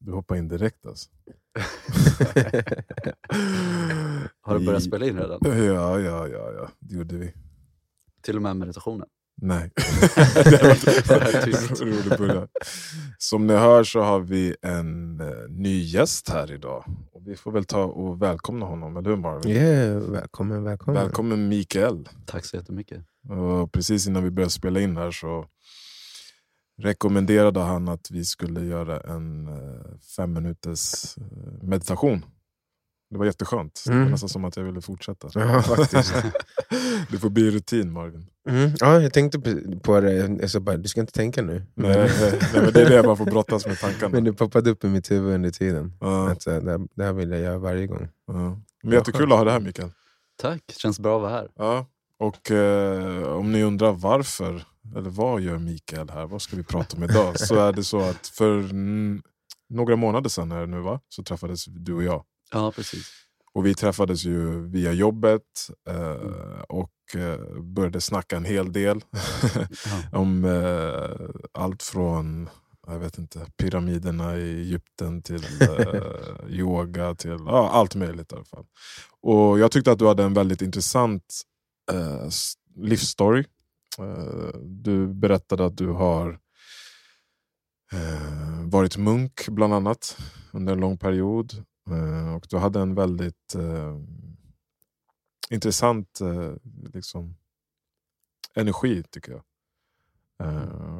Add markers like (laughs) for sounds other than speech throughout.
Du hoppar in direkt alltså. (laughs) Har du börjat spela in redan? Ja, ja, ja, ja. det gjorde vi. Till och med meditationen? Nej. (laughs) (laughs) Som ni hör så har vi en eh, ny gäst här idag. Och vi får väl ta och välkomna honom, eller hur Marvin? Yeah, välkommen, välkommen. Välkommen Mikael. Tack så jättemycket. Och precis innan vi började spela in här så rekommenderade han att vi skulle göra en eh, fem minuters eh, meditation. Det var jätteskönt. Det var Mm. nästan som att jag ville fortsätta. Ja, faktiskt. (laughs) det får bli rutin Marvin. Mm. Ja, jag tänkte på- det, jag sa bara, du ska inte tänka nu. Nej, nej, nej, men det är det man får brottas med tankarna. Men det poppade upp i mitt huvud under tiden. Ja, Att, här, det, här, det här vill jag göra varje gång. ja. Men jättekul att ha det här Mikael. Tack, känns bra att vara här. Ja. Och eh, om ni undrar varför, eller vad gör Mikael här, vad ska vi prata om idag? Så är det så att för mm, några månader sedan är det nu, va? så träffades du och jag. Ja, precis. Och vi träffades ju via jobbet eh, och eh, började snacka en hel del (laughs) om eh, allt från jag vet inte, pyramiderna i Egypten till eh, (laughs) yoga, till ja, allt möjligt i alla fall. Och jag tyckte att du hade en väldigt intressant eh, livsstory. Eh, du berättade att du har eh, varit munk bland annat under en lång period. Eh, och du hade en väldigt eh, intressant eh, liksom, energi tycker jag.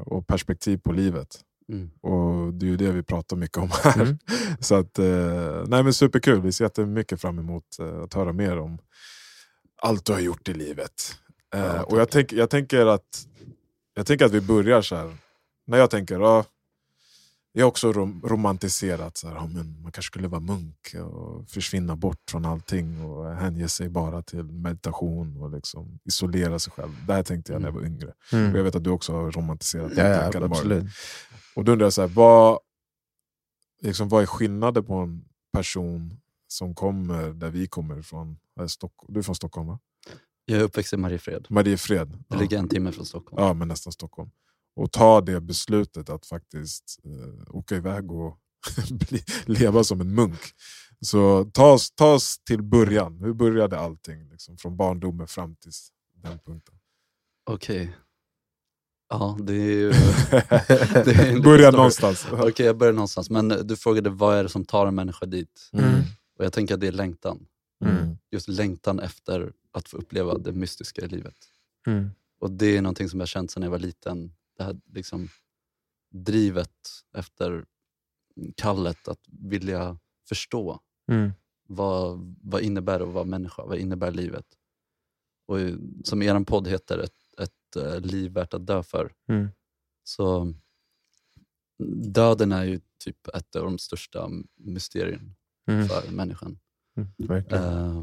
Och perspektiv på livet. Mm. Och det är ju det vi pratar mycket om här. Mm. (laughs) Så att, nej men superkul, vi ser jättemycket fram emot att höra mer om allt du har gjort i livet. Eh, Ja, och jag, tänk, jag, tänker att, jag tänker att vi börjar så här. När jag tänker, ja, jag har också rom, romantiserat, så här, ja, men man kanske skulle vara munk och försvinna bort från allting och hänge sig bara till meditation och liksom isolera sig själv. Det här tänkte jag när jag var yngre. Och jag Mm. vet att du också har romantiserat Ja, ja, absolut. Och då undrar jag, så här, vad, liksom, vad är skillnaden på en person som kommer där vi kommer ifrån? Du är från Stockholm va? Jag är uppväxt i Mariefred. Mariefred? Det Ja. ligger en timme från Stockholm. ja, men nästan Stockholm. Och ta det beslutet att faktiskt eh, åka iväg och (laughs) bli, leva som en munk. Så ta oss, ta oss till början. Hur började allting? Liksom, från barndomen fram till den punkten. Okej. Ja, det är ju... (laughs) det är en (laughs) Börja någonstans. Okej, jag börjar någonstans. Men du frågade vad är det som tar en människa dit? Mm. Och jag tänker att det är längtan. Mm. Just längtan efter att få uppleva det mystiska i livet. Mm. Och det är någonting som jag känt sedan jag var liten. Det här liksom drivet efter kallet att vilja förstå. Mm. Vad, vad innebär det att vara människa? Vad innebär livet? Och som er podd heter, ett, ett eh, liv värt att dö för. Mm. Så döden är ju typ ett av de största mysterierna Mm. för människan. Mm. Eh,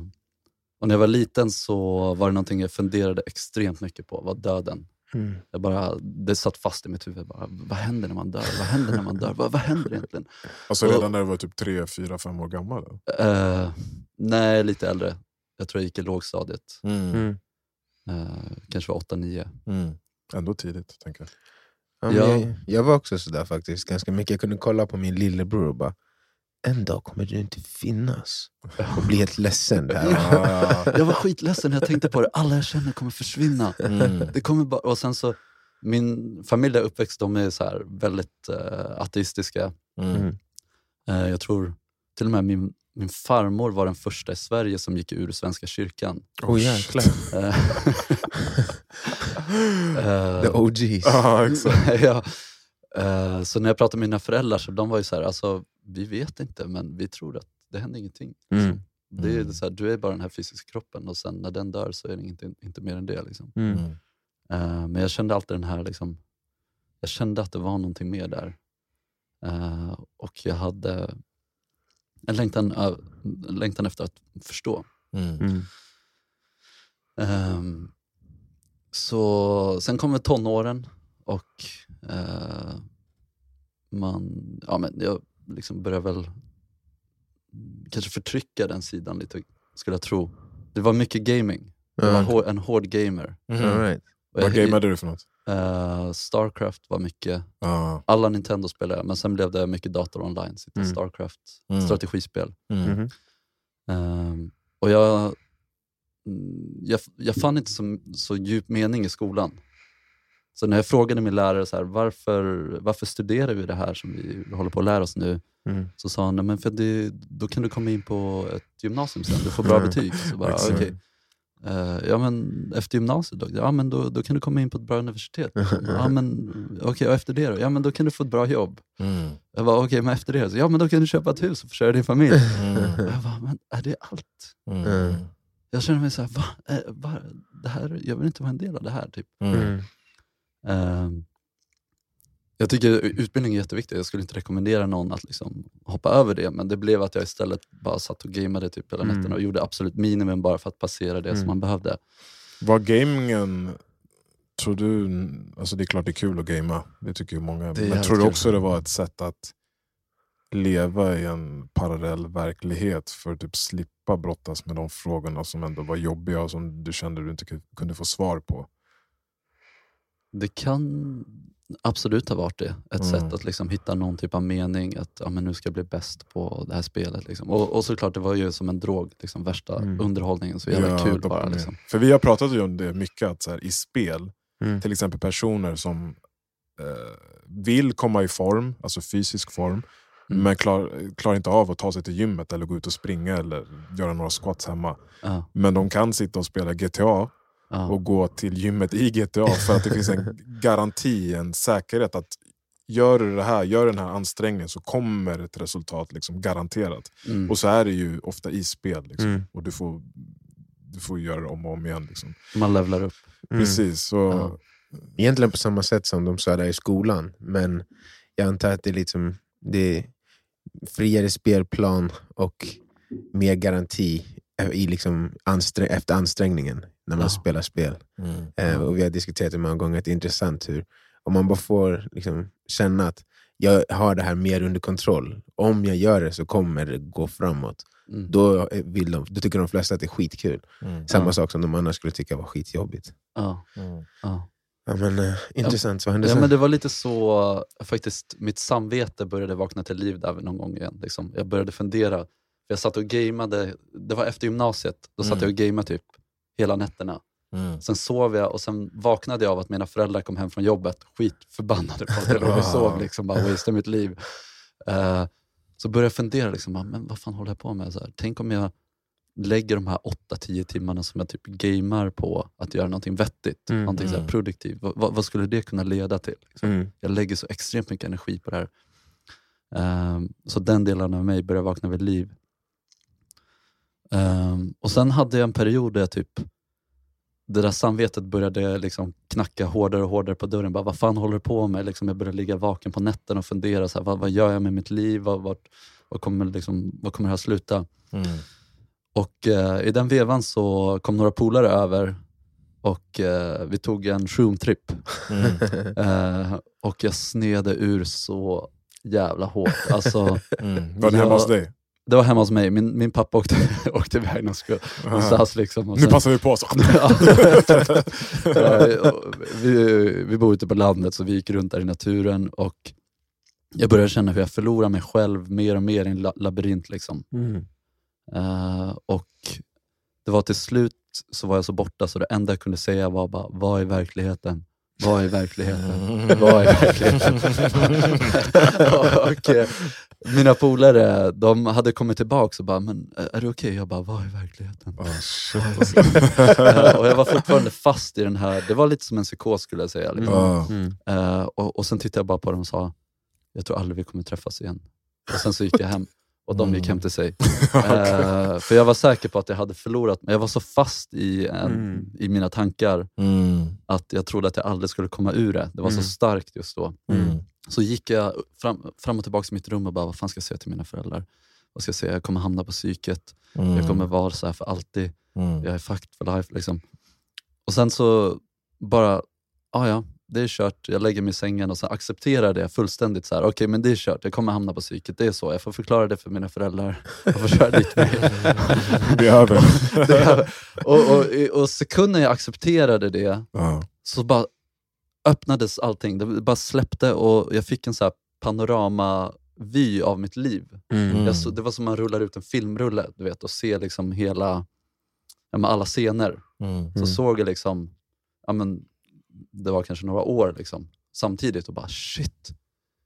och när jag var liten så var det någonting jag funderade extremt mycket på, var döden. Mm. Jag bara, det satt fast i mitt huvud. Bara, vad händer när man dör? Vad händer när man dör? Vad, vad händer egentligen? Alltså Och- redan när du var typ 3, 4, 5 år gammal? Eh, nej, lite äldre. Jag tror jag gick i lågstadiet. Mm. Eh, kanske var 8-9. Mm. Ändå tidigt, tänker jag. Ja. jag, jag var också sådär faktiskt, ganska mycket. Jag kunde kolla på min lillebror och bara, en dag kommer du inte finnas. Och bli helt ledsen. Där. Jag var skitledsen när jag tänkte på det. Alla jag känner kommer försvinna. Mm. Det kommer bara, och sen så, min familj är uppväxt, de är så här väldigt uh, ateistiska. Mm. Eh, jag tror till och med min, min farmor var den första i Sverige som gick ur Svenska kyrkan. Oh, jäklar. (laughs) Eh, The OGs. Ja, exakt. (laughs) ja. Så när jag pratade med mina föräldrar så de var ju så här, alltså, vi vet inte men vi tror att det händer ingenting. Mm. Liksom. Det är Mm. så här, du är bara den här fysiska kroppen och sen när den dör så är det inte, inte mer än det. Liksom. Mm. Mm. Eh, men jag kände alltid den här, liksom, jag kände att det var någonting mer där. Eh, och jag hade en längtan, en längtan efter att förstå. Mm. Mm. Ehm, så sen kommer tonåren och eh, man, ja, men jag liksom börjar väl kanske förtrycka den sidan lite, skulle jag tro. Det var mycket gaming. Jag var hår, en hård gamer. Mm. Right. Vad gameade du för något? Eh, Starcraft var mycket. Ja. Alla Nintendo spelade jag, men sen blev det mycket dator online. Sitta Mm. Starcraft, Mm. strategispel. Mm. Ehm, och jag, mm, jag, jag fann inte så, så djup mening i skolan. Så när jag frågade min lärare så här, varför, varför studerar vi det här som vi håller på att lära oss nu? Mm. Så sa han, "Nej, men för det, då kan du komma in på ett gymnasium sen, du får bra Mm. betyg. Så bara, Exakt. okej. Eh, ja men efter gymnasiet då? Ja men då, då kan du komma in på ett bra universitet. (laughs) Ja men okej, och efter det då? Ja men då kan du få ett bra jobb. Mm. Jag bara, okej men efter det? Så, ja men då kan du köpa ett hus och försörja din familj. Mm. Jag bara, men är det allt? Mm. Jag känner mig såhär, va? Eh, va? Det här, jag vill inte vara en del av det här. Typ. Ehm, jag tycker utbildning är jätteviktigt, jag skulle inte rekommendera någon att liksom hoppa över det, men det blev att jag istället bara satt och gameade typ hela Mm. nätterna och gjorde absolut minimum bara för att passera det som Mm. man behövde. Var gamingen, tror du, alltså det är klart det är kul att gamea, det tycker ju många. Det Men tror du också det var ett sätt att leva i en parallell verklighet för att typ slippa brottas med de frågorna som ändå var jobbiga och som du kände du inte ku- kunde få svar på? Det kan absolut ha varit det. Ett Mm. sätt att liksom hitta någon typ av mening, att ja, men nu ska jag bli bäst på det här spelet. Liksom. Och, och såklart, det var ju som en drog, liksom, värsta Mm. underhållningen. Så jävla Ja, kul bara. Liksom. För vi har pratat ju om det mycket, att så här, i spel, Mm. till exempel personer som eh, vill komma i form, alltså fysisk form, Mm. men klar, klarar inte av att ta sig till gymmet eller gå ut och springa eller göra några squats hemma. Ja, Men de kan sitta och spela GTA ja. och gå till gymmet i GTA för att det finns en (laughs) garanti, en säkerhet att gör du det här, gör den här ansträngningen så kommer ett resultat liksom garanterat. Mm. Och så är det ju ofta i spel. Liksom. Mm. Och du får, du får göra det om och om igen. Liksom. Man levlar upp. Mm. Precis. Så, Ja. Egentligen på samma sätt som de sa där i skolan, men jag antar att det är liksom det är friare spelplan och mer garanti i liksom ansträ- efter ansträngningen när man Ja. spelar spel. Mm. Eh, och vi har diskuterat det många gånger, att det är intressant hur om man bara får liksom, känna att jag har det här mer under kontroll, om jag gör det så kommer det gå framåt. Mm. Då, vill de, då tycker de flesta att det är skitkul. Mm. Samma Ja. sak som de annars skulle tycka var skitjobbigt. Ja, Mm. ja. Ja, men, eh, intressant, vad hände Ja, sen? men det var lite så, faktiskt, mitt samvete började vakna till liv där någon gång igen. Liksom. Jag började fundera, jag satt och gameade, det var efter gymnasiet, då satt Mm. jag och gameade typ hela nätterna. Mm. Sen sov jag och sen vaknade jag av att mina föräldrar kom hem från jobbet, skitförbannade på att jag låg och sov, liksom, bara mitt liv. Eh, så började jag fundera, liksom, bara, men vad fan håller jag på med? Så här, tänk om jag lägger de här 8-10 timmarna som jag typ gamar på att göra någonting vettigt, Mm, någonting så mm. produktivt. Vad, vad, skulle det kunna leda till? Liksom? Mm. Jag lägger så extremt mycket energi på det här. Ehm, så den delen av mig börjar vakna vid liv. Ehm, och sen hade jag en period där jag typ det där samvetet började liksom knacka hårdare och hårdare på dörren. Bara, vad fan håller du på med? Liksom jag började ligga vaken på nätterna och fundera, så här, vad, vad gör jag med mitt liv? Vad, vart, vad, kommer, liksom, vad kommer det här sluta? Mm. Och eh, i den vevan så kom några polare över och eh, vi tog en shroom-tripp. Mm. (laughs) Eh, och jag snedde ur så jävla hårt. Alltså, Mm. Var det hemma hos dig? Det var hemma hos mig, min, min pappa åkte, (laughs) åkte iväg någonstans. någonstans liksom, och Nu sen- passar vi på. Så. (laughs) (laughs) Vi, vi bor ute på landet så vi gick runt där i naturen och jag började känna hur jag förlorar mig själv mer och mer i en la- labyrint. Liksom. Mm. Eh, och det var till slut så var jag så borta så det enda jag kunde säga var bara, vad är verkligheten? Vad är verkligheten? (laughs) Vad är verkligheten? (laughs) och, eh, mina polare, de hade kommit tillbaka och bara, men eh, är det okej? Jag bara, vad är verkligheten? Oh. (laughs) Eh, och jag var fortfarande fast i den här, det var lite som en psykos skulle jag säga. Liksom. Ja. Mm. Eh, och, och sen tittade jag bara på dem och sa, jag tror aldrig vi kommer träffas igen. Och sen så gick jag hem och de gick hem till sig. (laughs) Eh, för jag var säker på att jag hade förlorat mig. Jag var så fast i, en, Mm. i mina tankar Mm. att jag trodde att jag aldrig skulle komma ur det. Det var Mm. så starkt just då. Mm. Så gick jag fram, fram och tillbaka i mitt rum och bara, vad fan ska jag säga till mina föräldrar? Vad ska jag säga? Jag kommer hamna på psyket. Mm. Jag kommer vara så här för alltid. Mm. Jag är fucked for life. Liksom. Och sen så bara, ah, ja, det är kört. Jag lägger mig i sängen och så accepterar det fullständigt. så här. Okej, men det är kört. Jag kommer hamna på psyket. Det är så. Jag får förklara det för mina föräldrar. Jag får köra dit mig. (laughs) Det är över. (laughs) Det är- och, och, och sekunden jag accepterade det, Ja. så bara öppnades allting. Det bara släppte och jag fick en så här panoramavy av mitt liv. Mm. Jag så, det var som man rullar ut en filmrulle du vet, och ser liksom hela, alla scener. Mm. Så Mm. såg jag liksom, ja, men, det var kanske några år liksom, samtidigt och bara shit,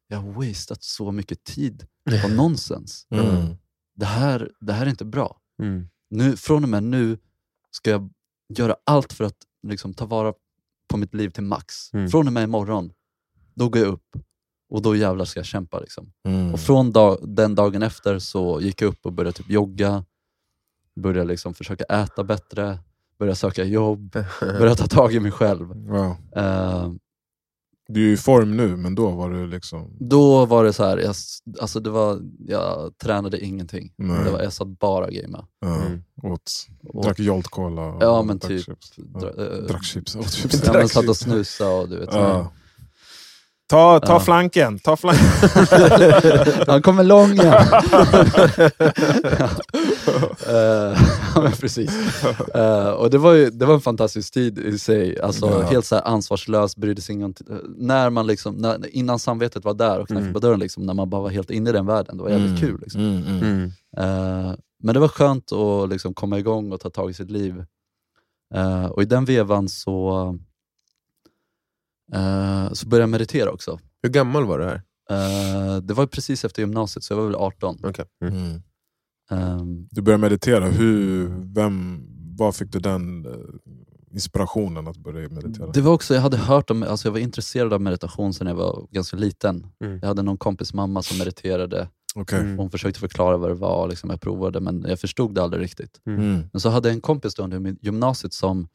jag har wasted så mycket tid på (laughs) nonsens. Mm. Det här, det här är inte bra. Mm. Nu, från och med nu ska jag göra allt för att liksom, ta vara på mitt liv till max. Mm. Från och med imorgon, då går jag upp och då jävlar ska jag kämpa. Liksom. Mm. Och från dag, den dagen efter så gick jag upp och började typ jogga, började liksom försöka äta bättre, började söka jobb, (laughs) började ta tag i mig själv. Wow. Eh, Du är ju i form nu, men då var du liksom... då var det så här, jag, alltså det var, jag tränade ingenting. Nej. Det var, jag satt bara och gamea. Ja, Mm. åt, Och- drack Jolt Cola och Ja men drack typ. chips. Dra, Ja. eh, Drack chips. Åt chips. (laughs) ja, men satt och chips. snusa och du vet. Ja. Ta, ta Ja. flanken! Ta flanken! (laughs) Han kommer lång igen. (laughs) Eh, (laughs) ja, men precis. Eh, och det var, ju, det var en fantastisk tid i sig. Alltså, Ja. Helt så här ansvarslös, brydde sig om... När man liksom, när, innan samvetet var där och knackade Mm. på dörren, liksom, när man bara var helt inne i den världen. Det var jävligt kul. Liksom. Mm, mm. Mm. Eh, men det var skönt att liksom komma igång och ta tag i sitt liv. Eh, och i den vevan så, eh, så började jag meditera också. Hur gammal var du här? Eh, det var precis efter gymnasiet, så jag var väl 18. Okay. Mm. Mm. Ehm, Du började meditera. Hur, vem, var fick du den eh, inspirationen att börja meditera? det var också, jag hade hört om, alltså jag var intresserad av meditation sedan jag var ganska liten. Mm. Jag hade någon kompis mamma som mediterade, Okej. Mm. hon försökte förklara vad det var, liksom, jag provade men jag förstod det aldrig riktigt. Mm. Men så hade jag en kompis då under gymnasiet som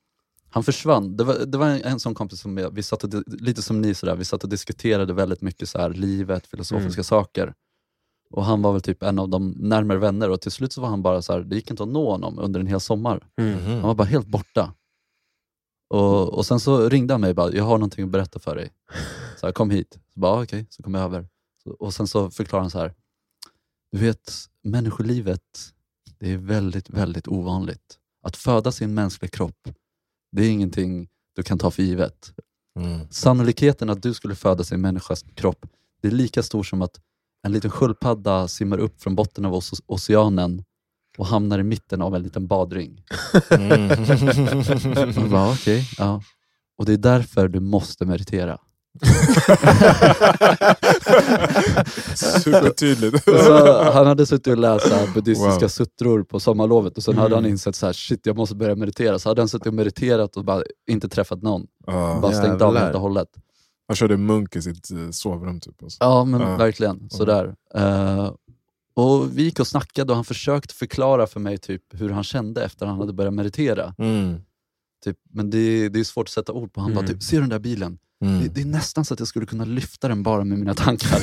han försvann. Det var, det var en, en sån kompis som jag, vi satt och, lite som ni, sådär, vi satt och diskuterade väldigt mycket så här, livet, filosofiska saker. Och han var väl typ en av de närmare vänner och till slut så var han bara så här, det gick inte att nå honom under en hel sommar. Mm. Han var bara helt borta. Och, och sen så ringde han mig och bara, jag har någonting att berätta för dig. Så här, kom hit. Så bara, "Ah, okej, så kom jag över. Så, och sen så förklarade han så här, du vet, människolivet, det är väldigt, väldigt ovanligt. Att födas i en mänsklig kropp, det är ingenting du kan ta för givet. Mm. Sannolikheten att du skulle födas i en människas kropp, det är lika stor som att en liten sköldpadda simmar upp från botten av oce- oceanen och hamnar i mitten av en liten badring. Mm. (laughs) Jag bara, okej, ja. Och det är därför du måste meditera. (laughs) Supertydligt. Så han hade suttit och läst buddhistiska Wow. suttror på sommarlovet och sen hade han Mm. insett så här, shit jag måste börja meditera. Så hade han suttit och mediterat och bara inte träffat någon. Ja. Bara stängt av Jävlar. helt och hållet. Han körde munk i sitt eh, sovrum. Typ, alltså. Ja men Ja. verkligen, sådär. Eh, och vi gick och snackade och han försökte förklara för mig typ hur han kände efter han hade börjat meditera. Mm. Typ, men det, det är svårt att sätta ord på. Han Mm. bara, typ, ser du den där bilen? Mm. Det, det är nästan så att jag skulle kunna lyfta den bara med mina tankar. (laughs)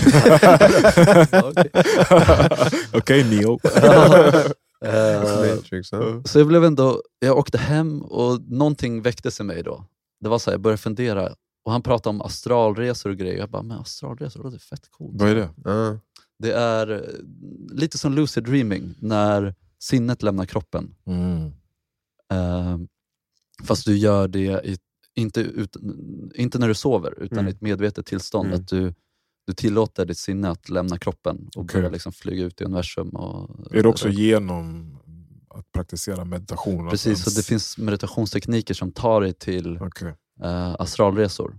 (laughs) Okej. Neo. (laughs) Eh, så jag blev ändå, jag åkte hem och någonting väcktes i mig då. Det var så här, jag började fundera och han pratade om astralresor och grejer. Jag bara, men astralresor, det är fett coolt. Vad är det? Ja. Det är eh, lite som lucid dreaming, när sinnet lämnar kroppen. Mm. Eh, fast du gör det i, inte, ut, inte när du sover, utan Mm. i ett medvetet tillstånd. Mm. Att du, du tillåter ditt sinne att lämna kroppen och Okej. börja liksom flyga ut i universum. Och, Är det också genom att praktisera meditation? att Precis, så ens- det finns meditationstekniker som tar dig till Okej. Eh, astralresor.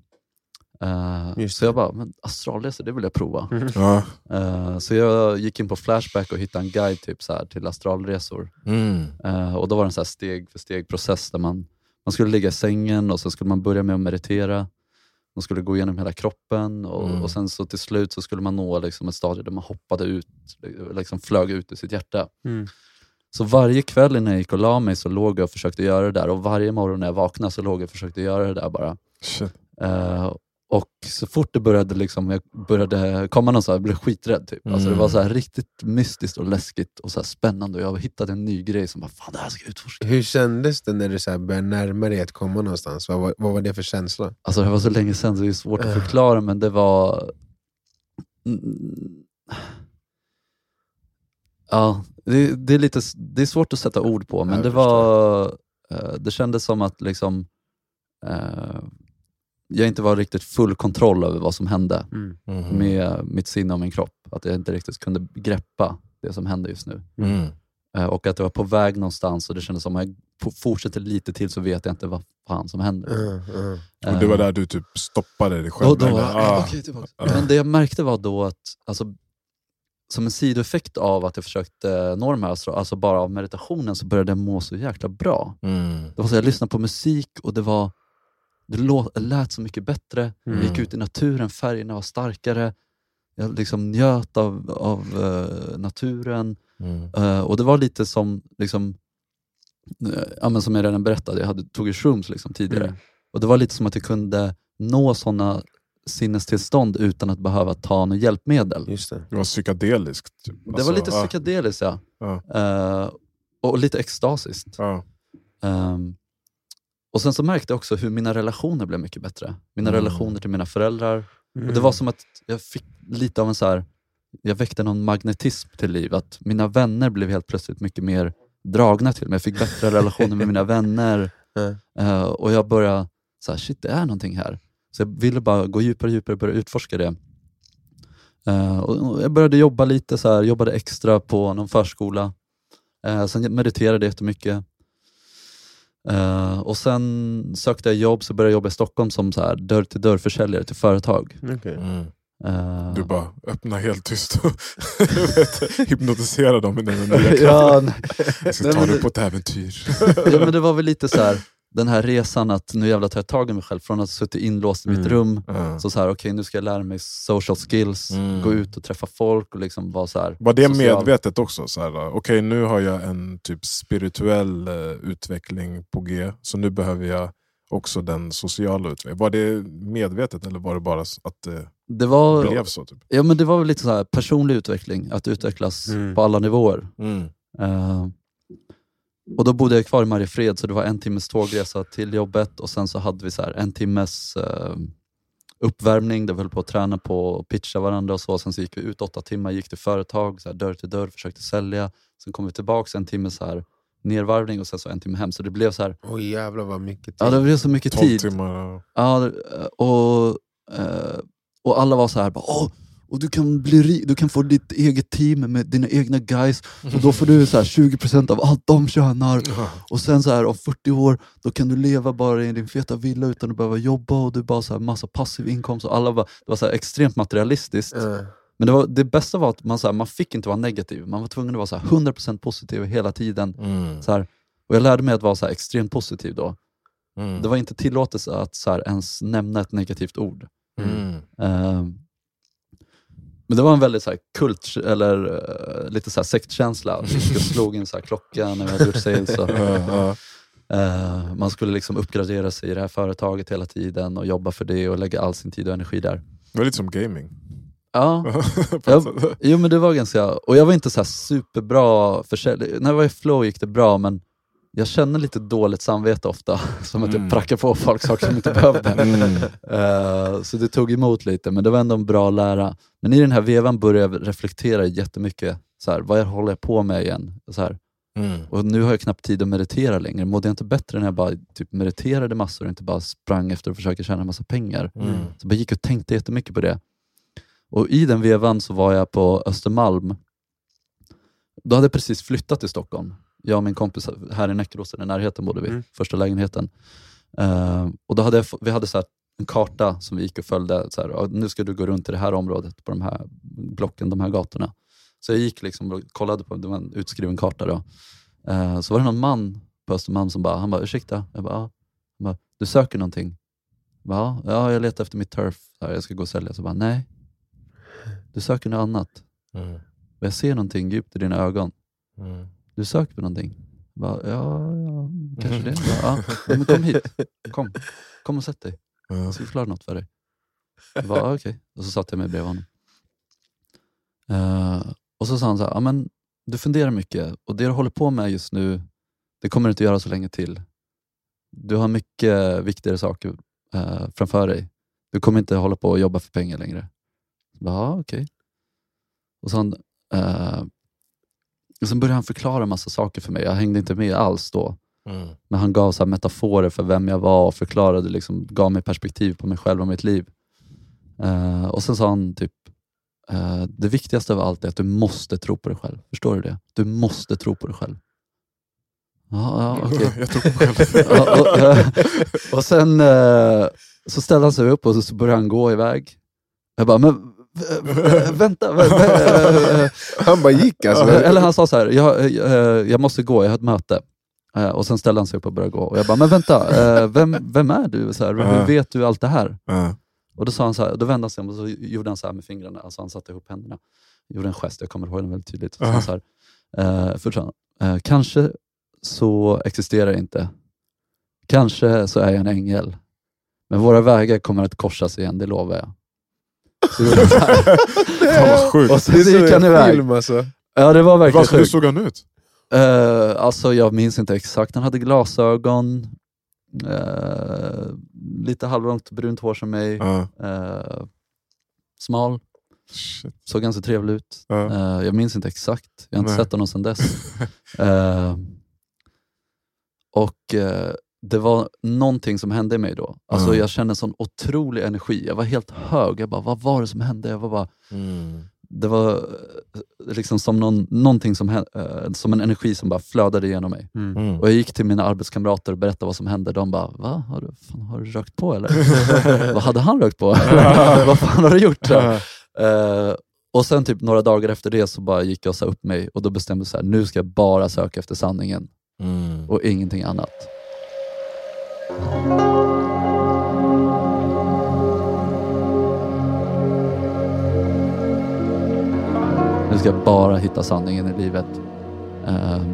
Eh, så jag bara, men astralresor, det vill jag prova. Ja. Eh, så jag gick in på Flashback och hittade en guide typ, så här, till astralresor. Mm. Eh, och då var det en så här steg för steg process där man, man skulle ligga i sängen och sen skulle man börja med att meditera. Man skulle gå igenom hela kroppen och, Mm. och sen så till slut så skulle man nå liksom ett stadie där man hoppade ut, liksom flög ut ur sitt hjärta. Mm. Så varje kväll innan jag gick och la mig så låg jag och försökte göra det där och varje morgon när jag vaknade så låg jag och försökte göra det där bara. Eh, och så fort det började, liksom, jag började komma någon så här, jag blev skiträdd. Typ. Alltså, det var så här riktigt mystiskt och läskigt och så här spännande och jag hittade en ny grej som bara, fan det här ska jag utforska. Hur kändes det när du så här började närma dig att komma någonstans? Vad var, vad var det för känsla? Alltså det var så länge sedan så det är svårt att Eh. förklara men det var... Mm. Ja, det, det, är lite, det är svårt att sätta ord på men Jag det var... eh, Det kändes som att liksom... eh, jag inte var riktigt full kontroll över vad som hände Mm. Mhm. med mitt sinne och min kropp. Att jag inte riktigt kunde greppa det som hände just nu. Mm. Eh, och att jag var på väg någonstans och det kändes som att jag po- fortsätter lite till så vet jag inte vad fan som händer. Mm, mm. Och det var Eh, där du typ stoppade dig själv? då, eller? Ah. tillbaka. Ja. Men det jag märkte var då att, alltså, som en sidoeffekt av att jag försökte nå de här, alltså, alltså bara av meditationen, så började jag må så jäkla bra. Mm. Det var så, jag lyssnade på musik och det var det lät så mycket bättre. Jag gick Mm. ut i naturen, färgerna var starkare. Jag liksom njöt av, av eh, naturen. Mm. Eh, och det var lite som, liksom, ja, men som jag redan berättade, jag hade, tog shrooms liksom tidigare. Mm. Och det var lite som att jag kunde nå sådana sinnestillstånd utan att behöva ta något hjälpmedel. Just det. Det var psykedeliskt. Typ. Det var lite ah, psykedeliskt ja. Ja. Eh, och lite extasiskt. ja. Ehm, och sen så märkte jag också hur mina relationer blev mycket bättre. Mina Mm. relationer till mina föräldrar. Mm. Och Det var som att jag fick lite av en så här, jag väckte någon magnetism till liv. Att mina vänner blev helt plötsligt mycket mer dragna till mig. Jag fick bättre relationer med mina vänner. (laughs) Ja. Eh, och jag började, så här, shit det är någonting här. Så jag ville bara gå djupare och djupare och börja utforska det. Eh, och jag började jobba lite, så här, jobbade extra på någon förskola. Uh, sen mediterade jag jättemycket. Uh, och sen sökte jag jobb, så började jag jobba i Stockholm som så här, dörr till dörr-försäljare till företag. Okej. Mm. Eh, Du bara öppnar helt tyst och vet, (laughs) hypnotiserar dem med (laughs) krafter. ja, nej, Jag ska nej, ta dig på ett äventyr. ja, men det var väl lite så här, den här resan att nu jävlar tar jag tag i mig själv. Från att ha suttit inlåst i mitt Mm. rum, så så här, okej nu ska jag lära mig social skills, Mm. gå ut och träffa folk och liksom vara så här, Var det social. medvetet också? Så här, Okej, nu har jag en typ spirituell eh, utveckling på G, så nu behöver jag också den sociala utvecklingen. Var det medvetet eller var det bara att det Det var, blev så? Typ? ja, men det var väl lite så här personlig utveckling, att utvecklas Mm. på alla nivåer. Mm. Eh, och då bodde jag kvar i Mariefred, så det var en timmes tågresa till jobbet och sen så hade vi så en timmes eh, uppvärmning där vi höll på att träna på och pitcha varandra och så. Sen så gick vi ut åtta timmar, gick till företag, så här, dörr till dörr, försökte sälja. Sen kom vi tillbaks en timme så här, nervarvning och sen så en timme hem. Så det blev så här, Oj jävlar vad mycket tid. ja det blev så mycket 12 tid. timmar. Ja, och, eh, och alla var så här, bara, Åh, och du kan, bli du kan få ditt eget team med dina egna guys och då får du så här 20% av allt de tjänar. Och sen så här om 40 år, då kan du leva bara i din feta villa utan att behöva jobba och du bara så här massa passiv inkomst. Och alla var, det var så här extremt materialistiskt. Ja. Men det, var, det bästa var att man, så här, man fick inte vara negativ. Man var tvungen att vara så här 100% positiv hela tiden. Mm. Så här, och jag lärde mig att vara så extremt positiv då. Mm. Det var inte tillåtet att så ens nämna ett negativt ord. Mm. Men det var en väldigt så här, kult, eller eh, lite så här sektkänsla. (laughs) Vi slog en så här klocka när vi hade gjort sales. (laughs) Och, eh, man skulle liksom uppgradera sig i det här företaget hela tiden och jobba för det och lägga all sin tid och energi där. Det var lite som gaming. Ja, (laughs) På ett Ja. sätt. jo men det var ganska, och jag var inte så superbra försäljare. När jag var i flow gick det bra men jag känner lite dåligt samvete ofta, (laughs) som att jag Mm. prackar på folk saker som inte behövde. (laughs) Mm. Eh, så det tog emot lite, men det var ändå en bra lära. Men i den här vevan började jag reflektera jättemycket. Så här, vad jag håller jag på med igen? Så här. Mm. Och nu har jag knappt tid att meditera längre. Mådde jag inte bättre när jag bara typ, mediterade massor och inte bara sprang efter att försöka tjäna en massa pengar? Mm. Så jag gick och tänkte jättemycket på det. Och i den vevan så var jag på Östermalm. Då hade jag precis flyttat till Stockholm. Jag och min kompis här i Näckeråsen, i närheten bodde vi, Mm. första lägenheten. Eh, och då hade jag, vi hade så här en karta som vi gick och följde. Så här, "Ja, nu ska du gå runt i det här området, på de här blocken, de här gatorna. Så jag gick liksom och kollade på, det var en utskriven karta då. Eh, så var det någon man på Östermalm som bara, han bara ursäkta? Jag bara. Han bara, du söker någonting? Jag bara, Ja, ja, jag letar efter mitt turf, här, jag ska gå och sälja. Så bara, nej. Du söker något annat. Mm. Och jag ser någonting djupt i dina ögon. Mm. Du söker på någonting. Bara, ja, ja, kanske det. (laughs) Bara, ja, men kom hit. Kom. Kom och sätt dig. Ja. Jag ska förklara något för dig. Jag bara, "Ja, okej. Och så satte jag mig bredvid honom. Eh, och så sa han så här, men du funderar mycket och det du håller på med just nu, det kommer du inte göra så länge till. Du har mycket viktigare saker eh, framför dig. Du kommer inte hålla på och jobba för pengar längre. Ja, okej. Och så han, eh, och sen började han förklara massa saker för mig. Jag hängde inte med alls då. Mm. Men han gav så här metaforer för vem jag var och förklarade, liksom, gav mig perspektiv på mig själv och mitt liv. Eh, och sen sa han typ, eh, det viktigaste av allt är att du måste tro på dig själv. Förstår du det? Du måste tro på dig själv. Ja, ja (laughs) okej. Jag tror på mig själv. (laughs) Ja, och, eh, och sen eh, så ställde han sig upp och så började han gå iväg. Jag bara, men vänta. vä- vä- eh, Han bara gick alltså. Ja, Eller han sa så här, jag, eh, jag måste gå, jag har ett möte. Eh, Och sen ställde han sig upp och började gå. Och jag bara, men vänta, eh, vem, vem är du? Så här, hur vet du allt det här? Och då, sa han så här, då vände han sig om och så gjorde han så här med fingrarna, alltså han satte ihop händerna. Gjorde en gest, jag kommer ihåg den väldigt tydligt. Och så här, eh, först han, eh, kanske så existerar jag inte. Kanske så är jag en ängel. Men våra vägar kommer att korsas igen, det lovar jag. Så gjorde han så här. Fan vad sjukt. Och så Det så gick han iväg. film alltså. Ja, det var verkligen Vad, hur såg han ut? Uh, alltså jag minns inte exakt. Han hade glasögon, eh, lite halvlångt brunt hår som mig, Ja. eh, smal, Shit. såg ganska trevlig ut. Ja. Jag minns inte exakt, jag har inte Nej. sett honom sedan dess. (laughs) Och det var någonting som hände i mig då. Alltså Mm. Jag kände en sån otrolig energi. Jag var helt hög. Jag bara, vad var det som hände? Jag var bara, Mm. det var eh, liksom som, någon, någonting som, hä- eh, som en energi som bara flödade genom mig. Mm. Och Jag gick till mina arbetskamrater och berättade vad som hände. De bara, va? Har du, fan, har du rökt på eller? (laughs) vad hade han rökt på? (laughs) vad fan har du gjort? (laughs) Eh, och sen typ några dagar efter det så bara gick jag och sa upp mig och då bestämde jag så här, nu ska jag bara söka efter sanningen Mm. och ingenting annat. Nu ska jag bara hitta sanningen i livet. Ehm,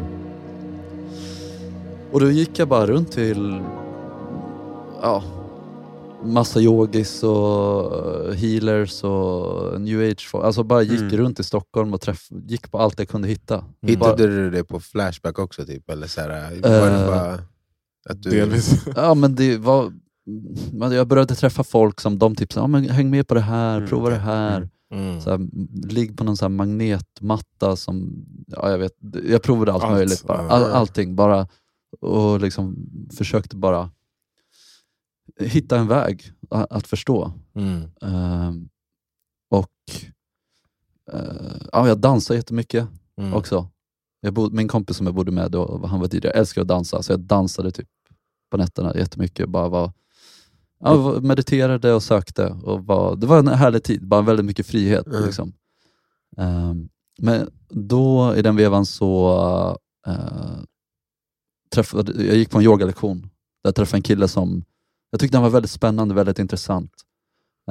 och då gick jag bara runt till ja, massa yogis och eh, healers och new age. folk. Alltså bara gick Mm. runt i Stockholm och träff, gick på allt jag kunde hitta. Bara, Hittade du det på Flashback också? Typ? Eller så här, Eh, bara du... Delvis. (laughs) Ja, men det var, men jag började träffa folk som de tipsade, ja, men häng med på det här, Mm, prova det här. Mm. Så här, ligg på någon så här magnetmatta som, ja, jag vet, jag provade allt, Allt, möjligt. Bara. All, allting, bara, och liksom försökte bara hitta en väg att förstå. Mm. Ehm, och eh, ja, jag dansar jättemycket Mm. också. Jag bod, min kompis som jag bodde med då, han var DJ, jag älskar att dansa, så jag dansade typ på nätterna jättemycket. Bara var, ja, var- mediterade och sökte. Och var, det var en härlig tid, bara väldigt mycket frihet. Mm. Liksom. Ehm, men då i den vevan så uh, träffade, jag gick på en yogalektion. Där jag träffade en kille som jag tyckte han var väldigt spännande, väldigt intressant.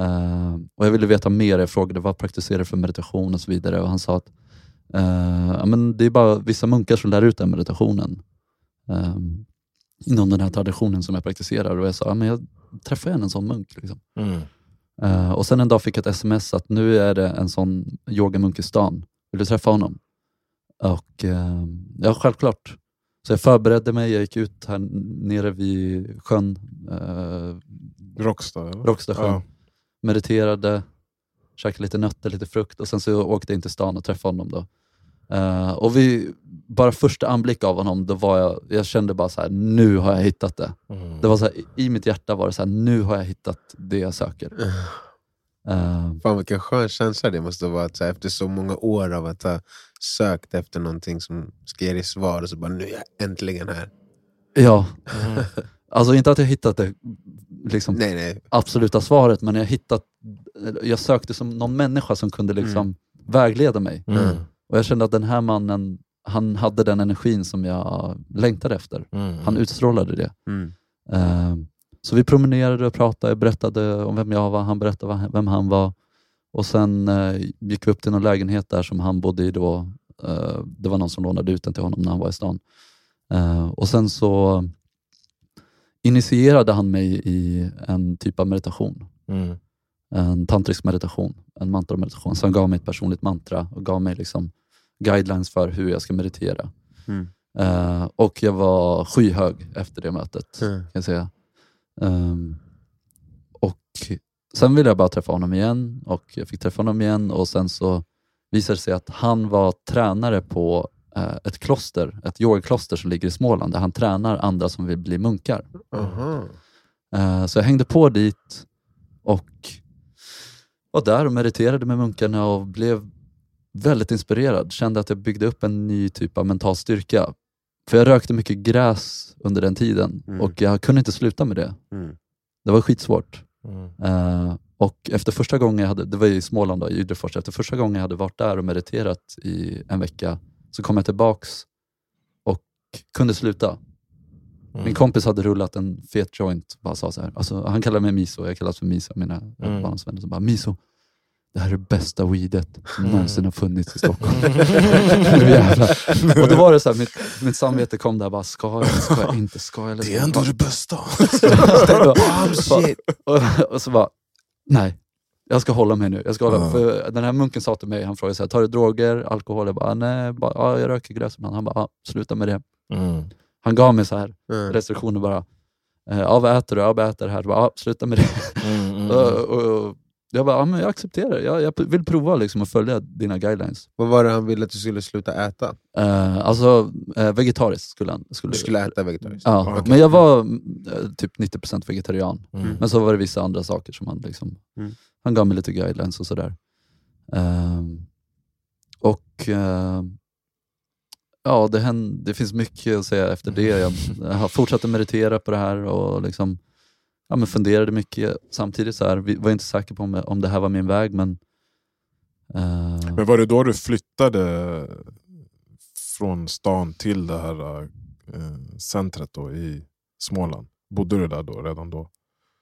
Ehm, och Jag ville veta mer, jag frågade vad praktiserar du för meditation och så vidare. Och Han sa att ja, men det är bara vissa munkar som lär ut den meditationen. ehm, inom den här traditionen som jag praktiserar. Och jag sa, men jag träffar en sån munk. Liksom. Mm. Eh, och sen en dag fick jag ett sms att nu är det en sån yogamunk i stan. Vill du träffa honom? Och eh, ja, självklart. Så jag förberedde mig, jag gick ut här nere vid sjön, eh, Rockstar eller? Råckstadsjön. Ja. mediterade, käkade lite nötter, lite frukt och sen så åkte jag in till stan och träffade honom. Då. Eh, och vi, bara första anblick av honom, då var jag, jag kände bara så här: nu har jag hittat det. Mm. det var så här, I mitt hjärta var det så här, nu har jag hittat det jag söker. Eh, Fan vilken skön känsla det måste vara att så här, efter så många år av att ha sökt efter någonting som ska ge dig svar och så bara nu är jag äntligen här. ja, Mm. alltså inte att jag hittat det liksom, Nej nej. absoluta svaret, men jag hittat, jag sökte som någon människa som kunde liksom vägleda mig. Mm. Och jag kände att den här mannen, han hade den energin som jag längtade efter. Mm. Han utstrålade det. Mm. Eh, så vi promenerade och pratade, jag berättade om vem jag var, han berättade vem han var. Och sen eh, gick vi upp till någon lägenhet där som han bodde i då. Eh, det var någon som lånade ut den till honom när han var i stan. Och sen så initierade han mig i en typ av meditation. En tantrisk meditation, en mantra-meditation. Så han gav mig ett personligt mantra och gav mig liksom guidelines för hur jag ska meditera. Mm. Eh, och jag var skyhög efter det mötet. Mm. kan jag säga. Ehm, och Sen ville jag bara träffa honom igen och jag fick träffa honom igen och sen så visade det sig att han var tränare på eh, ett kloster, ett yogakloster som ligger i Småland där han tränar andra som vill bli munkar. Eh, Så jag hängde på dit och var där och mediterade med munkarna och blev väldigt inspirerad. Kände att jag byggde upp en ny typ av mental styrka. För jag rökte mycket gräs under den tiden Mm. och jag kunde inte sluta med det. Mm. Det var skitsvårt. Mm. Eh, och efter första gången jag hade, det var i Småland, då, i Ydrefors, efter första gången jag hade varit där och mediterat i en vecka så kom jag tillbaks och kunde sluta. Mm. Min kompis hade rullat en fet joint bara sa så här, alltså, han kallar mig Miso, jag kallas för Miso, mina Mm. barndomsvänner. Så bara, Miso, det här är det bästa weedet som Mm. någonsin har funnits i Stockholm. (laughs) jävlar. Och då var det så här, mitt, mitt samvete kom där, bara, ska jag, ska jag inte, ska jag? Eller Det är ändå det bästa. (laughs) (laughs) Och, och så bara, nej, jag ska hålla mig nu. Jag ska hålla, Ja. för den här munken sa till mig, han frågade så här, tar du droger, alkohol? Jag bara, nej, bara, ja, jag röker gräs ibland. Han bara, ja, sluta med det. Mm. Han gav mig så här Mm. restriktioner bara. Eh, Ja, vad äter du? Ja, vad äter det här? Jag bara, ja, sluta med det. Mm, (laughs) mm, Och, och, och jag bara, ja, men jag accepterar det. Jag, jag vill prova liksom, att följa dina guidelines. Vad var det han ville att du skulle sluta äta? Uh, alltså, uh, vegetariskt skulle han. Skulle, Du skulle äta vegetariskt? Ja, Okej. men jag var eh, typ 90% vegetarian. Mm. Men så var det vissa andra saker som han liksom, Mm. han gav mig lite guidelines och sådär. Ehm, och ehm, ja, det, hän- det finns mycket att säga efter det. Jag, jag har fortsatt att meditera på det här och liksom, ja, men funderade mycket. Samtidigt så här, vi var inte säker på om, om det här var min väg, men eh, Men var det då du flyttade från stan till det här eh, centret då i Småland? Bodde du där då, redan då?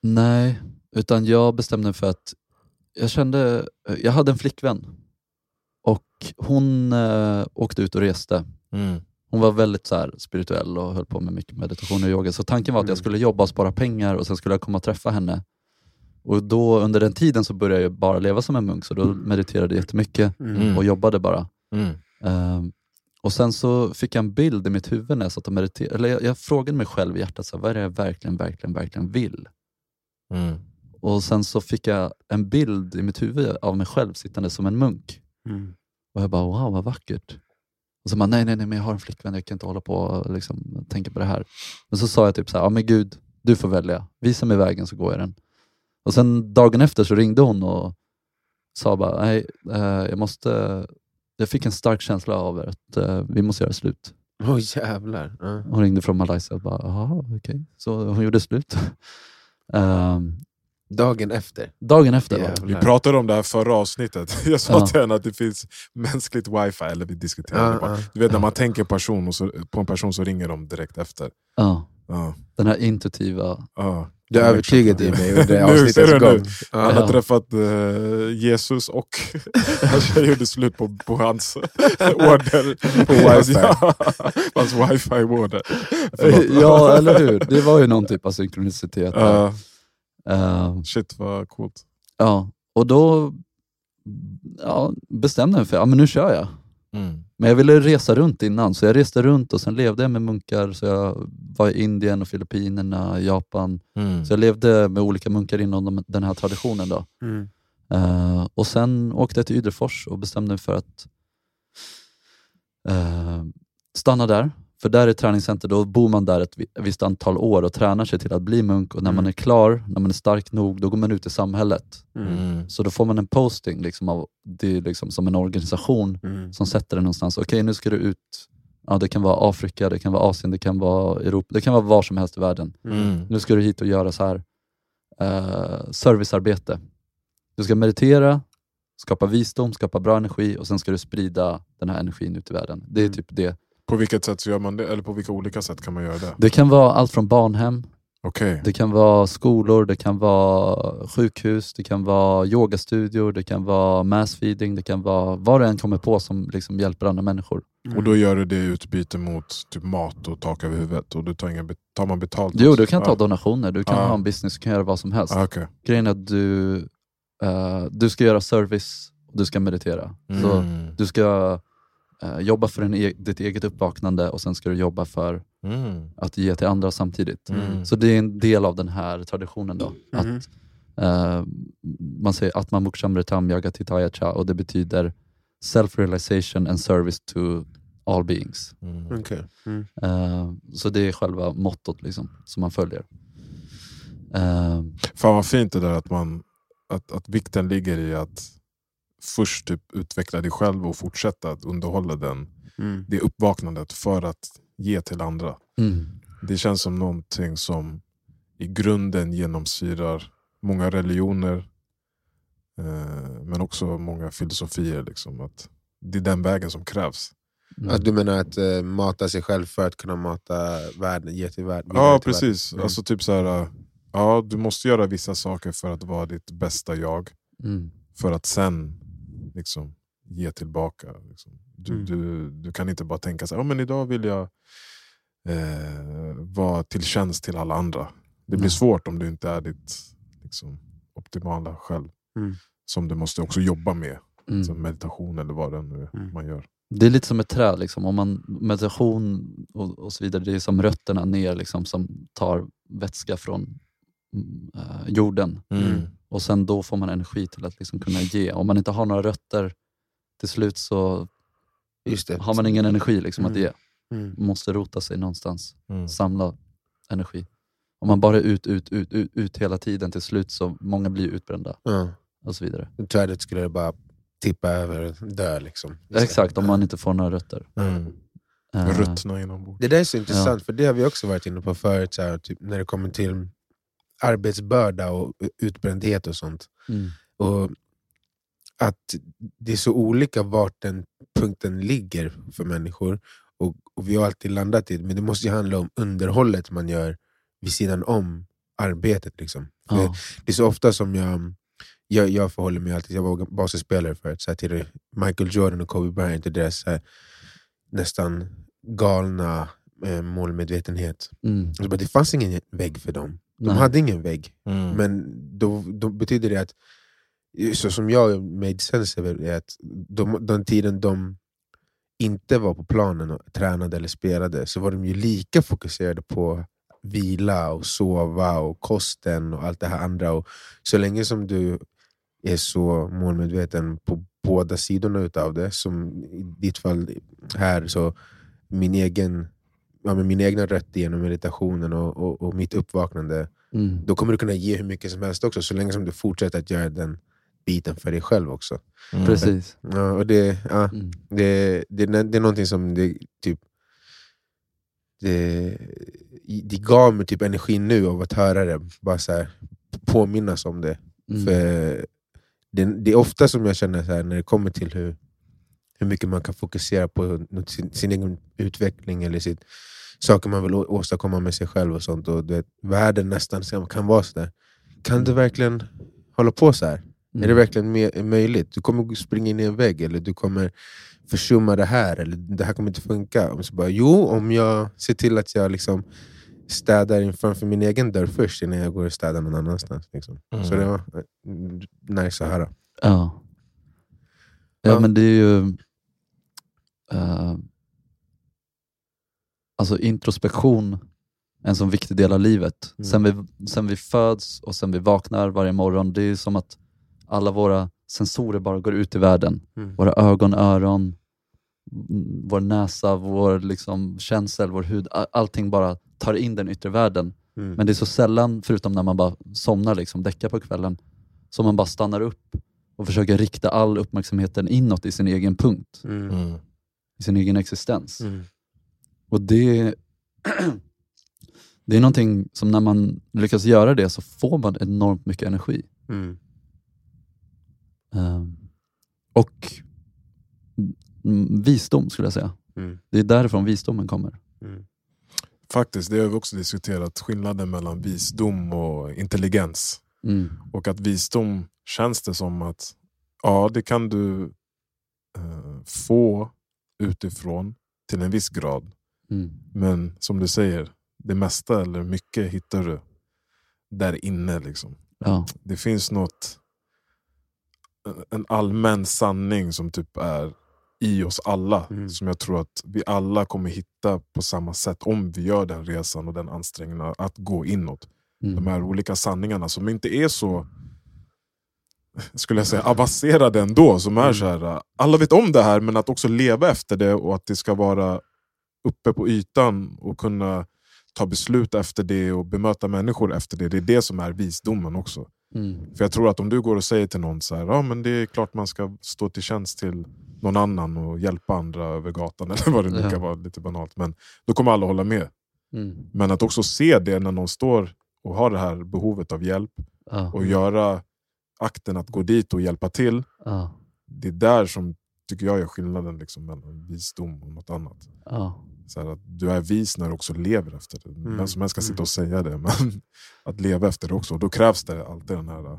Nej, utan jag bestämde mig för att jag kände, jag hade en flickvän och hon eh, åkte ut och reste. Mm. Hon var väldigt så här, spirituell och höll på med mycket meditation och yoga. Så tanken var att jag Mm. skulle jobba och spara pengar och sen skulle jag komma och träffa henne. Och då Under den tiden så började jag bara leva som en munk, så då mediterade jag jättemycket Mm. och jobbade bara. Mm. Ehm, och Sen så fick jag en bild i mitt huvud när jag satt och mediterade. Eller jag, jag frågade mig själv i hjärtat, så här, vad är det jag verkligen, verkligen, verkligen vill? Mm. Och sen så fick jag en bild i mitt huvud av mig själv sittande som en munk. Mm. Och jag bara, wow vad vackert. Och så bara, nej, nej, nej, men jag har en flickvän, jag kan inte hålla på och liksom, tänka på det här. Men så sa jag typ så här, ja men gud, du får välja. Visa mig vägen så går jag den. Och sen dagen efter så ringde hon och sa bara, nej, eh, jag måste, jag fick en stark känsla av att eh, vi måste göra slut. Åh jävlar. Ja. Hon ringde från Malaysia och bara, jaha, okej. Så hon gjorde slut. (laughs) Ehm, Dagen efter. dagen efter det. Vi pratade om det här förra avsnittet. (laughs) Jag sa Ja. till henne att det finns mänskligt wifi, eller vi diskuterade Ja, bara. Du vet när man tänker person och så, på en person så ringer de direkt efter. Ja, Ja, den här intuitiva ja. Du övertygade ju mig under (laughs) Nu, ser avsnittets du nu? gång. Han Ja. har Ja. träffat eh, Jesus och (laughs) han gjorde slut på, på hans order. På wifi. Ja, hans wifi-order. Ja, eller hur? Det var ju någon typ av synkronicitet. där. Eh, shit vad coolt. ja, och då ja, bestämde jag mig för att ja, men nu kör jag. Mm. Men jag ville resa runt innan, så jag reste runt och sen levde jag med munkar. Så jag var i Indien, och Filippinerna, Japan. Mm. Så jag levde med olika munkar inom de, den här traditionen. Då. Mm. Eh, och sen åkte jag till Ydrefors och bestämde mig för att eh, stanna där. För där är träningscenter, då bor man där ett vi- visst antal år och tränar sig till att bli munk. Och när man Mm. är klar, när man är stark nog, då går man ut i samhället. Mm. Så då får man en posting liksom av, det är liksom som en organisation Mm. som sätter den någonstans. Okej, nu ska du ut. Ja, det kan vara Afrika, det kan vara Asien, det kan vara Europa, det kan vara var som helst i världen. Mm. Nu ska du hit och göra så här eh, servicearbete. Du ska meditera, skapa visdom, skapa bra energi och sen ska du sprida den här energin ut i världen. Det är Mm. typ det. På vilket sätt så gör man det? Eller på vilka olika sätt kan man göra det? Det kan vara allt från barnhem, Okej. det kan vara skolor, det kan vara sjukhus, det kan vara yogastudior, det kan vara massfeeding, det kan vara vad du än kommer på som liksom hjälper andra människor. Och då gör du det i utbyte mot typ mat och tak över huvudet? Och du tar, bet- tar man betalt? Jo, du kan ta ja. donationer, du kan Ja. ha en business, du kan göra vad som helst. Ah, okej. Grejen är att du, eh, du ska göra service och du ska meditera. Så Mm. du ska eh, jobba för din e- ditt eget uppvaknande och sen ska du jobba för Mm. att ge till andra samtidigt. Mm. Så det är en del av den här traditionen. då. Mhm. Att, eh, man säger att man muksham retam yaga titaya cha och det betyder self-realization and service to all beings. Mm. Okej. Mm. Eh, så det är själva mottot liksom, som man följer. Eh, Fan vad fint det där att, man, att, att vikten ligger i att först typ utveckla dig själv och fortsätta att underhålla den, Mm. det uppvaknandet för att ge till andra. mm, Det känns som någonting som i grunden genomsyrar många religioner eh, men också många filosofier. Liksom, att det är den vägen som krävs. mm. Att du menar att eh, mata sig själv för att kunna mata världen, ge till världen? Ja till precis. Mm. Alltså, typ så här, äh, ja, du måste göra vissa saker för att vara ditt bästa jag. Mm, För att sen liksom, ge tillbaka. Liksom. Du, Mm. du, du kan inte bara tänka så här, ja, men idag vill jag eh, vara till tjänst till alla andra. Det blir Nej. svårt om du inte är ditt liksom, optimala själv. Mm. Som du måste också jobba med. mm. Som meditation eller vad det nu är Mm. man gör. Det är lite som ett träd, liksom. Om man, meditation och, och så vidare, det är som rötterna ner liksom, som tar vätska från mm, eh, jorden. Mm. Och sen då får man energi till att liksom kunna ge. Om man inte har några rötter, till slut så Just det. har man ingen energi liksom, att Mm. ge. Mm. Man måste rota sig någonstans, Mm. samla energi. Om man bara är ut, ut, ut, ut, ut hela tiden, till slut så många blir utbrända Ja. och så vidare. Trädet skulle det bara tippa över och dö. Liksom. Exakt, om man inte får några rötter. Mm. Eh, Ruttna inombords. Det där är så intressant, för det har vi också varit inne på förut, så här, typ, när det kommer till arbetsbörda och utbrändhet och sånt. mm, Och att det är så olika vart den punkten ligger för människor. Och, och vi har alltid landat i det, men det måste ju handla om underhållet man gör vid sidan om arbetet. Liksom. Ja. Det är så ofta som jag, jag, jag förhåller mig alltid, jag var basketspelare förut, så här, till Michael Jordan och Kobe Bryant och deras här, nästan galna eh, målmedvetenhet. Mm, Så bara, det fanns ingen vägg för dem. De nej. hade ingen vägg. Mm. Men då, då betyder det att, så som jag made sense är att de, den tiden de inte var på planen och tränade eller spelade så var de ju lika fokuserade på vila och sova och kosten och allt det här andra. Och så länge som du är så målmedveten på båda sidorna utav det, som i ditt fall här, så min egen ja, men mina egna rötter genom meditationen och, och, och mitt uppvaknande Mm, då kommer du kunna ge hur mycket som helst också, så länge som du fortsätter att göra den biten för dig själv också. Mm. Precis. Ja, och det, ja, Mm. det, det, det är någonting som det, typ, det, det gav mig typ energi nu av att höra det, bara så här, påminnas om det. Mm. För det, det är ofta som jag känner så här, när det kommer till hur, hur mycket man kan fokusera på sin, sin egen utveckling eller sitt, saker man vill åstadkomma med sig själv och sånt. Och vet, världen nästan kan vara sådär. Kan du verkligen hålla på så här? Mm. Är det verkligen me- möjligt? Du kommer springa in i en vägg, eller du kommer försumma det här, eller det här kommer inte funka. Och så bara, jo, om jag ser till att jag liksom städar framför min egen dörr först innan jag går och städar någon annanstans. Liksom. Mm. Så det var eh, nice att höra. Ja. Ja, Ja. men det är ju... eh, alltså introspektion är en sån viktig del av livet. Mm. Sen, vi, sen vi föds och sen vi vaknar varje morgon, det är som att alla våra sensorer bara går ut i världen. Mm. Våra ögon, öron, mm, vår näsa, vår liksom känsel, vår hud. Allting bara tar in den yttre världen. Mm. Men det är så sällan, förutom när man bara somnar, liksom, däckar på kvällen, som man bara stannar upp och försöker rikta all uppmärksamheten inåt i sin egen punkt, Mm. Mm. i sin egen existens. Och det, (clears throat) det är någonting som när man lyckas göra det så får man enormt mycket energi. Mm. Ehm, och visdom skulle jag säga. Mm. Det är därifrån visdomen kommer. Mm. Faktiskt, det har vi också diskuterat, skillnaden mellan visdom och intelligens. Mm. Och att visdom känns det som att ja, det kan du eh, få utifrån till en viss grad. Mm. Men som du säger, det mesta eller mycket hittar du där inne. Liksom. Ja. Det finns något en allmän sanning som typ är i oss alla. Mm. Som jag tror att vi alla kommer hitta på samma sätt om vi gör den resan och den ansträngningen att gå inåt. Mm. De här olika sanningarna som inte är så skulle jag säga, avancerade ändå. Som är Mm. så här, alla vet om det här, men att också leva efter det och att det ska vara uppe på ytan och kunna ta beslut efter det och bemöta människor efter det. Det är det som är visdomen också. Mm. För jag tror att om du går och säger till någon så här, ja men det är klart man ska stå till tjänst till någon annan och hjälpa andra över gatan (laughs) eller vad det nu Ja. kan vara, lite banalt. Men då kommer alla hålla med. Mm. Men att också se det när någon står och har det här behovet av hjälp Ja. och göra akten att gå dit och hjälpa till. Ja. Det är där som tycker jag är skillnaden liksom, mellan visdom och något annat. Så här, att du är vis när du också lever efter det. Mm. Vem som helst ska sitta Mm. och säga det, (laughs) men att leva efter det också. Och då krävs det alltid den här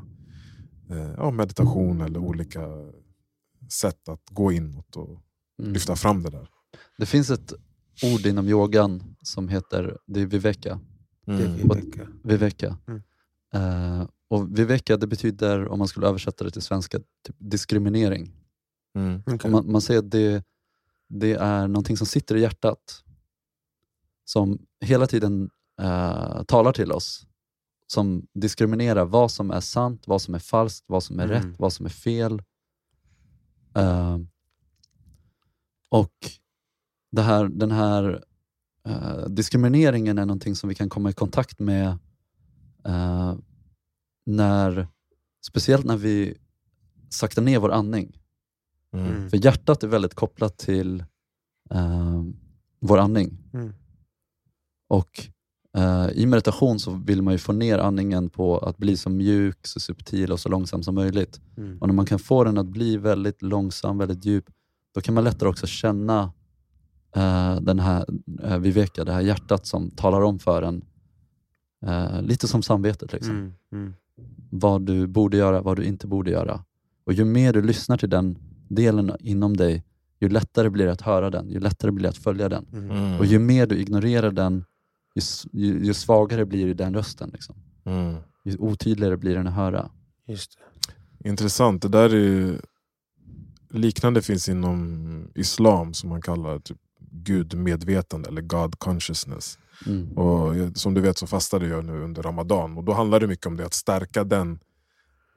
eh, ja, meditation eller olika sätt att gå inåt och Mm. lyfta fram det där. Det finns ett ord inom yogan som heter det är viveka. Det är Mm. Viveka. viveka. Mm. Eh, och viveka det betyder, om man skulle översätta det till svenska, typ diskriminering. Mm. Och man, man säger att det, det är någonting som sitter i hjärtat. Som hela tiden eh, talar till oss. Som diskriminerar vad som är sant, vad som är falskt, vad som är Mm. rätt, vad som är fel. Eh, och det här, den här eh, diskrimineringen är någonting som vi kan komma i kontakt med eh, när, speciellt när vi saktar ner vår andning. Mm. För hjärtat är väldigt kopplat till eh, vår andning. Mm. Och eh, i meditation så vill man ju få ner andningen på att bli så mjuk, så subtil och så långsam som möjligt. Mm. Och när man kan få den att bli väldigt långsam, väldigt djup, då kan man lättare också känna eh, den här eh, viveka, det här hjärtat som talar om för en, eh, lite som samvetet. Liksom. Mm. Mm. Vad du borde göra, vad du inte borde göra. Och ju mer du lyssnar till den delen inom dig, ju lättare blir det att höra den, ju lättare blir det att följa den. Mm. Mm. Och ju mer du ignorerar den, ju, ju, ju svagare blir den rösten. Liksom. Mm. Ju otydligare blir den att höra. Just det. Intressant. Det där är ju... Liknande finns inom islam som man kallar typ gudmedvetande eller God consciousness. Mm. Och som du vet så fastade jag nu under Ramadan och då handlar det mycket om det att stärka den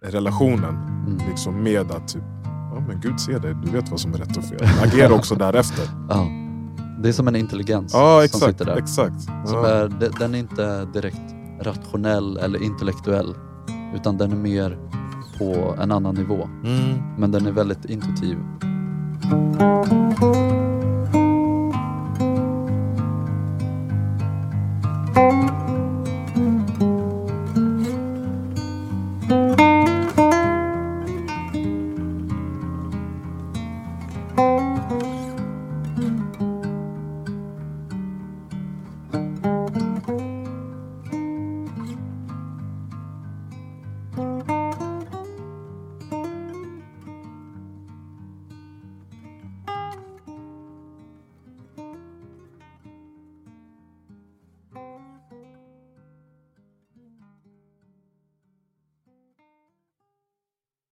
relationen Mm. liksom med att typ, men Gud ser dig, du vet vad som är rätt och fel. Agera också (laughs) därefter. Ja. Det är som en intelligens ja, exakt, som sitter där. Exakt. Ja. Som är, den är inte direkt rationell eller intellektuell, utan den är mer på en annan nivå. Mm. Men den är väldigt intuitiv. Mm.